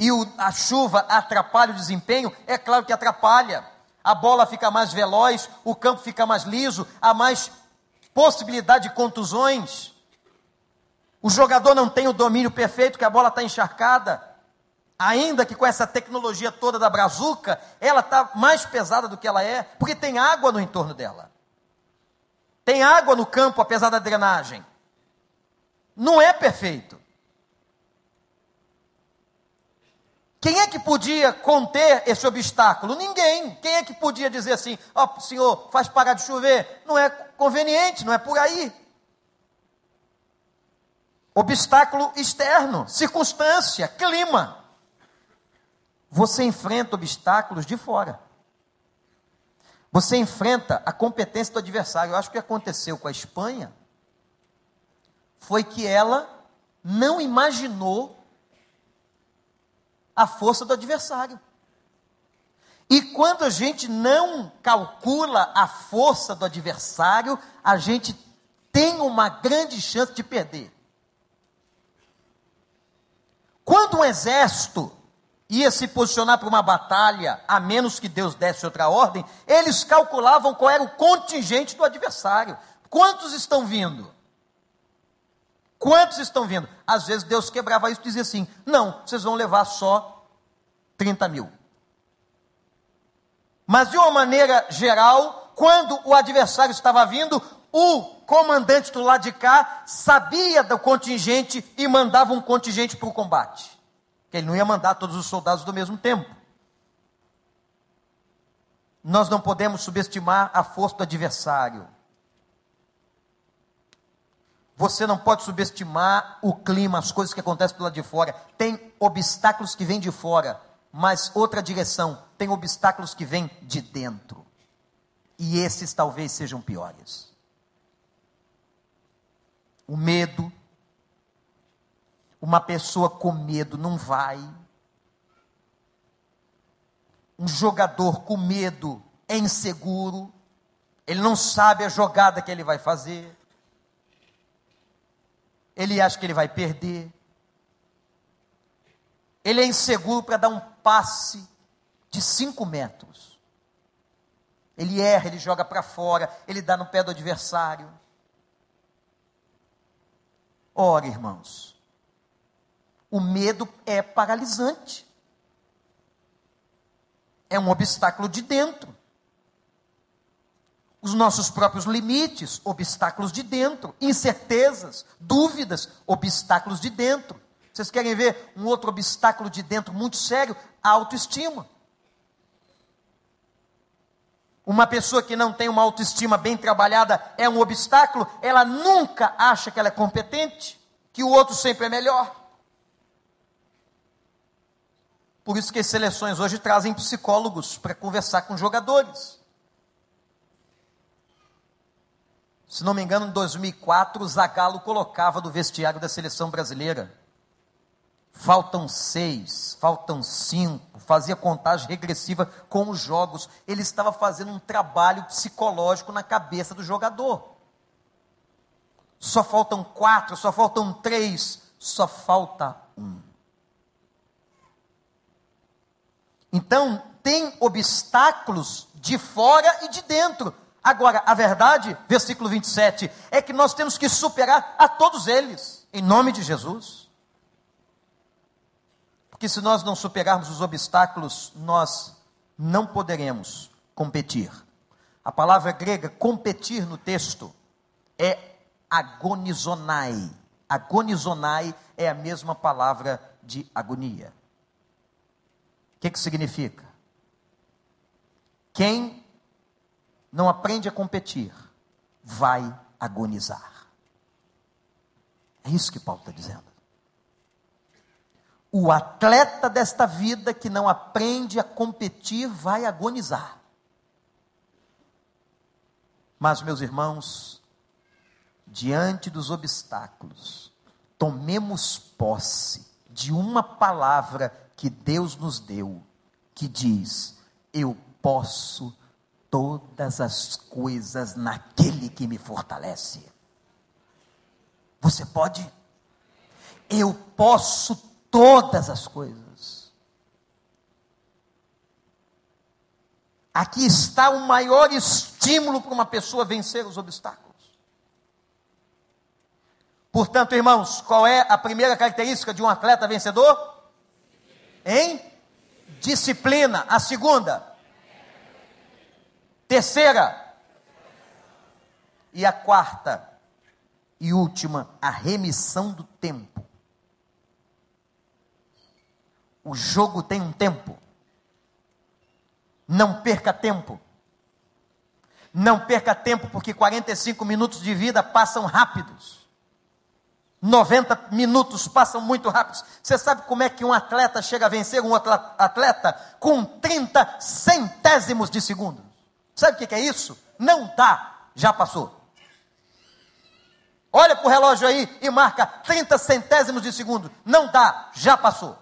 e o, a chuva atrapalha o desempenho, é claro que atrapalha. A bola fica mais veloz, o campo fica mais liso, há mais possibilidade de contusões. O jogador não tem o domínio perfeito, que a bola está encharcada. Ainda que com essa tecnologia toda da brazuca, ela está mais pesada do que ela é, porque tem água no entorno dela. Tem água no campo, apesar da drenagem. Não é perfeito. Quem é que podia conter esse obstáculo? Ninguém. Quem é que podia dizer assim: ó, oh, senhor, faz parar de chover? Não é conveniente, não é por aí. Obstáculo externo, circunstância, clima. Você enfrenta obstáculos de fora. Você enfrenta a competência do adversário. Eu acho que aconteceu com a Espanha foi que ela não imaginou a força do adversário. E quando a gente não calcula a força do adversário, a gente tem uma grande chance de perder. Quando um exército ia se posicionar para uma batalha, a menos que Deus desse outra ordem, eles calculavam qual era o contingente do adversário. Quantos estão vindo? Quantos estão vindo? Às vezes Deus quebrava isso e dizia assim: não, vocês vão levar só 30 mil. Mas de uma maneira geral, quando o adversário estava vindo, o comandante do lado de cá sabia do contingente e mandava um contingente para o combate. Ele não ia mandar todos os soldados do mesmo tempo. Nós não podemos subestimar a força do adversário. Você não pode subestimar o clima, as coisas que acontecem do lado de fora. Tem obstáculos que vêm de fora, mas outra direção, tem obstáculos que vêm de dentro. E esses talvez sejam piores. O medo. Uma pessoa com medo não vai. Um jogador com medo é inseguro. Ele não sabe a jogada que ele vai fazer. Ele acha que ele vai perder. Ele é inseguro para dar um passe de cinco metros. Ele erra, ele joga para fora, ele dá no pé do adversário. Ora, irmãos, o medo é paralisante. É um obstáculo de dentro. Os nossos próprios limites, obstáculos de dentro. Incertezas, dúvidas, obstáculos de dentro. Vocês querem ver um outro obstáculo de dentro muito sério? A autoestima. Uma pessoa que não tem uma autoestima bem trabalhada é um obstáculo, ela nunca acha que ela é competente, que o outro sempre é melhor. Por isso que as seleções hoje trazem psicólogos para conversar com jogadores. Se não me engano, em 2004, o Zagallo colocava do vestiário da seleção brasileira faltam seis, faltam cinco, fazia contagem regressiva com os jogos. Ele estava fazendo um trabalho psicológico na cabeça do jogador. Só faltam quatro, só faltam três, só falta um. Então, tem obstáculos de fora e de dentro. Agora, a verdade, versículo 27, é que nós temos que superar a todos eles, em nome de Jesus. Porque se nós não superarmos os obstáculos, nós não poderemos competir. A palavra grega competir no texto é agonizonai. Agonizonai é a mesma palavra de agonia. O que, que significa? Quem não aprende a competir vai agonizar. É isso que Paulo está dizendo. O atleta desta vida que não aprende a competir vai agonizar. Mas, meus irmãos, diante dos obstáculos, tomemos posse de uma palavra que Deus nos deu, que diz: Eu posso todas as coisas naquele que me fortalece. Você pode? Eu posso todas as coisas. Aqui está o maior estímulo para uma pessoa vencer os obstáculos. Portanto, irmãos, qual é a primeira característica de um atleta vencedor? Em disciplina. A segunda. Terceira. E a quarta e última, a remissão do tempo. O jogo tem um tempo. Não perca tempo. Não perca tempo, porque 45 minutos de vida passam rápidos. 90 minutos passam muito rápidos. Você sabe como é que um atleta chega a vencer um outro atleta? Com 30 centésimos de segundo. Sabe o que é isso? Não dá, já passou. Olha para o relógio aí e marca 30 centésimos de segundo. Não dá, já passou.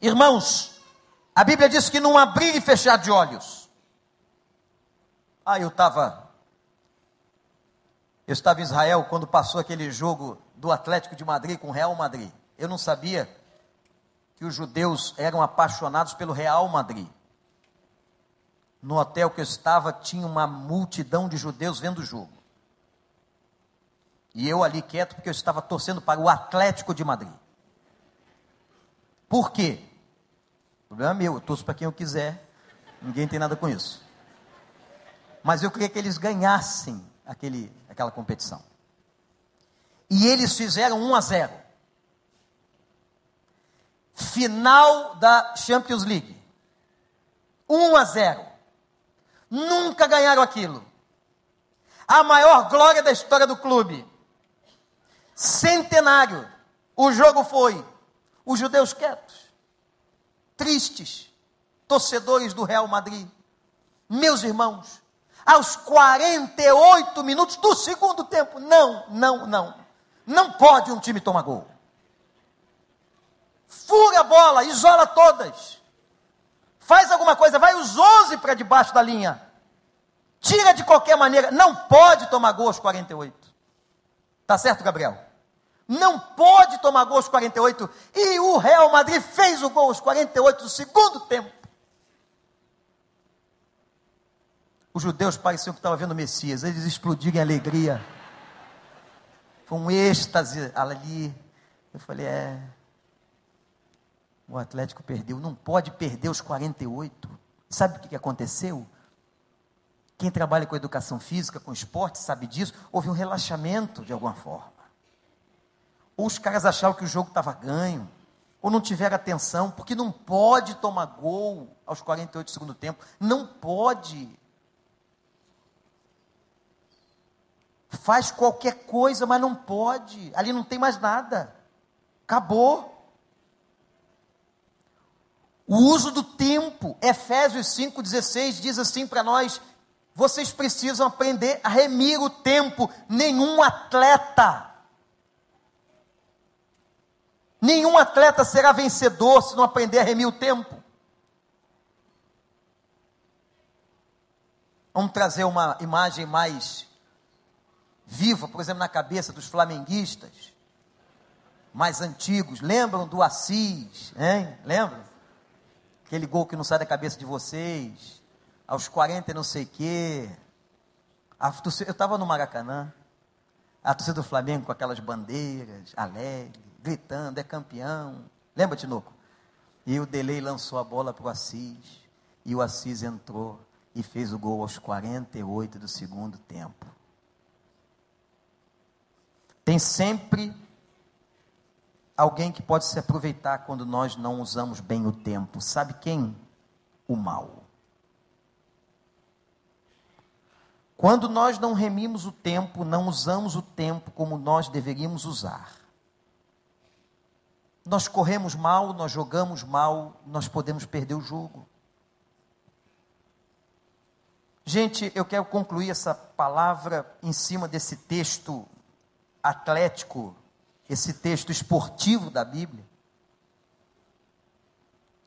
Irmãos, a Bíblia diz que não abrir e fechar de olhos. Ah, eu estava. Eu estava em Israel quando passou aquele jogo do Atlético de Madrid com o Real Madrid. Eu não sabia que os judeus eram apaixonados pelo Real Madrid. No hotel que eu estava, tinha uma multidão de judeus vendo o jogo. E eu ali quieto, porque eu estava torcendo para o Atlético de Madrid. Por quê? Problema é meu, eu torço para quem eu quiser. Ninguém tem nada com isso. Mas eu queria que eles ganhassem aquele, aquela competição. E eles fizeram 1 a 0. Final da Champions League. 1 a 0. Nunca ganharam aquilo. A maior glória da história do clube. Centenário. O jogo foi os judeus quietos, tristes, torcedores do Real Madrid. Meus irmãos, aos 48 minutos do segundo tempo, não, não, não. Não pode um time tomar gol. Fura a bola, isola todas. Faz alguma coisa, vai os 11 para debaixo da linha. Tira de qualquer maneira, não pode tomar gol aos 48. Tá certo, Gabriel? Não pode tomar gol aos 48. E o Real Madrid fez o gol aos 48 do segundo tempo. Os judeus pareciam que estavam vendo o Messias, eles explodiram em alegria. Foi um êxtase ali. Eu falei, é. O Atlético perdeu, não pode perder os 48. Sabe o que aconteceu? Quem trabalha com educação física, com esporte, sabe disso. Houve um relaxamento de alguma forma. Ou os caras acharam que o jogo estava ganho, ou não tiveram atenção, porque não pode tomar gol aos 48 do segundo tempo. Não pode. Faz qualquer coisa, mas não pode. Ali não tem mais nada. Acabou. O uso do tempo, Efésios 5,16 diz assim para nós: vocês precisam aprender a remir o tempo. Nenhum atleta, nenhum atleta será vencedor se não aprender a remir o tempo. Vamos trazer uma imagem mais viva, por exemplo, na cabeça dos flamenguistas mais antigos. Lembram do Assis, hein? Lembram? Aquele gol que não sai da cabeça de vocês. Aos 40 e não sei o quê. Eu estava no Maracanã. A torcida do Flamengo com aquelas bandeiras, alegre, gritando, é campeão. Lembra, Tinoco? E o Delay lançou a bola para o Assis. E o Assis entrou e fez o gol aos 48 do segundo tempo. Tem sempre alguém que pode se aproveitar quando nós não usamos bem o tempo. Sabe quem? O mal. Quando nós não remimos o tempo, não usamos o tempo como nós deveríamos usar. Nós corremos mal, nós jogamos mal, nós podemos perder o jogo. Gente, eu quero concluir essa palavra em cima desse texto atlético, esse texto esportivo da Bíblia,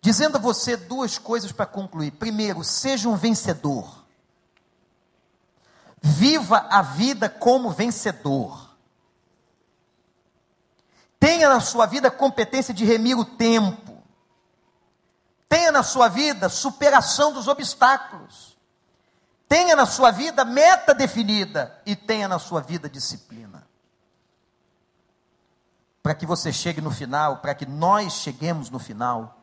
dizendo a você duas coisas para concluir. Primeiro, seja um vencedor. Viva a vida como vencedor. Tenha na sua vida competência de remir o tempo. Tenha na sua vida superação dos obstáculos. Tenha na sua vida meta definida e tenha na sua vida disciplina para que você chegue no final, para que nós cheguemos no final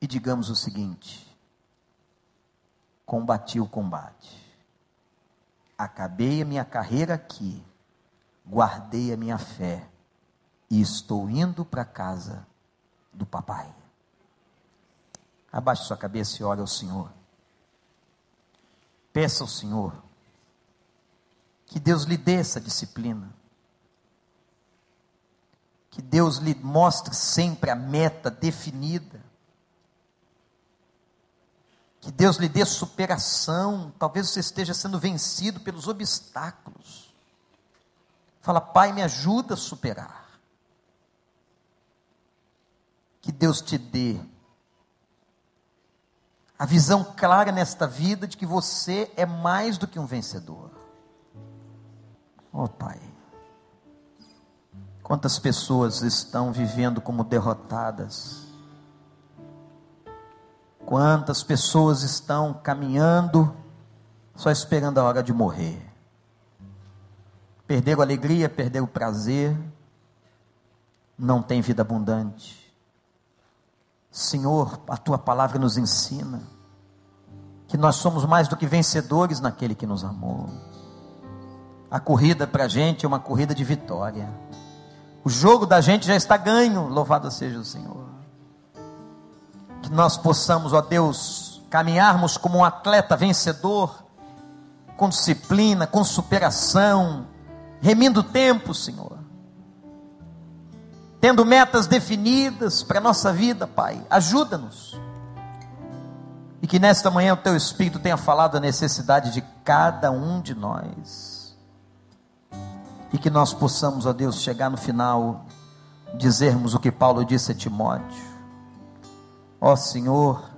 e digamos o seguinte: combati o combate, acabei a minha carreira aqui, guardei a minha fé e estou indo para casa do papai. Abaixe sua cabeça e ore ao Senhor. Peça ao Senhor que Deus lhe dê essa disciplina que Deus lhe mostre sempre a meta definida. Que Deus lhe dê superação. Talvez você esteja sendo vencido pelos obstáculos. Fala, Pai, me ajuda a superar. Que Deus te dê a visão clara nesta vida de que você é mais do que um vencedor. Oh, Pai. Quantas pessoas estão vivendo como derrotadas? Quantas pessoas estão caminhando só esperando a hora de morrer? Perderam a alegria, perderam o prazer, não tem vida abundante. Senhor, a tua palavra nos ensina que nós somos mais do que vencedores naquele que nos amou. A corrida para a gente é uma corrida de vitória. O jogo da gente já está ganho, louvado seja o Senhor. Que nós possamos, ó Deus, caminharmos como um atleta vencedor, com disciplina, com superação, remindo o tempo, Senhor. Tendo metas definidas para a nossa vida, Pai. Ajuda-nos. E que nesta manhã o Teu Espírito tenha falado a necessidade de cada um de nós e que nós possamos, ó Deus, chegar no final, dizermos o que Paulo disse a Timóteo: Ó Senhor,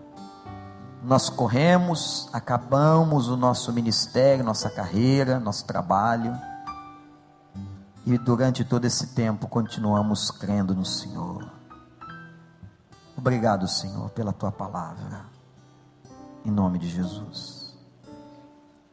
nós corremos, acabamos o nosso ministério, nossa carreira, nosso trabalho, e durante todo esse tempo continuamos crendo no Senhor. Obrigado, Senhor, pela tua palavra, em nome de Jesus.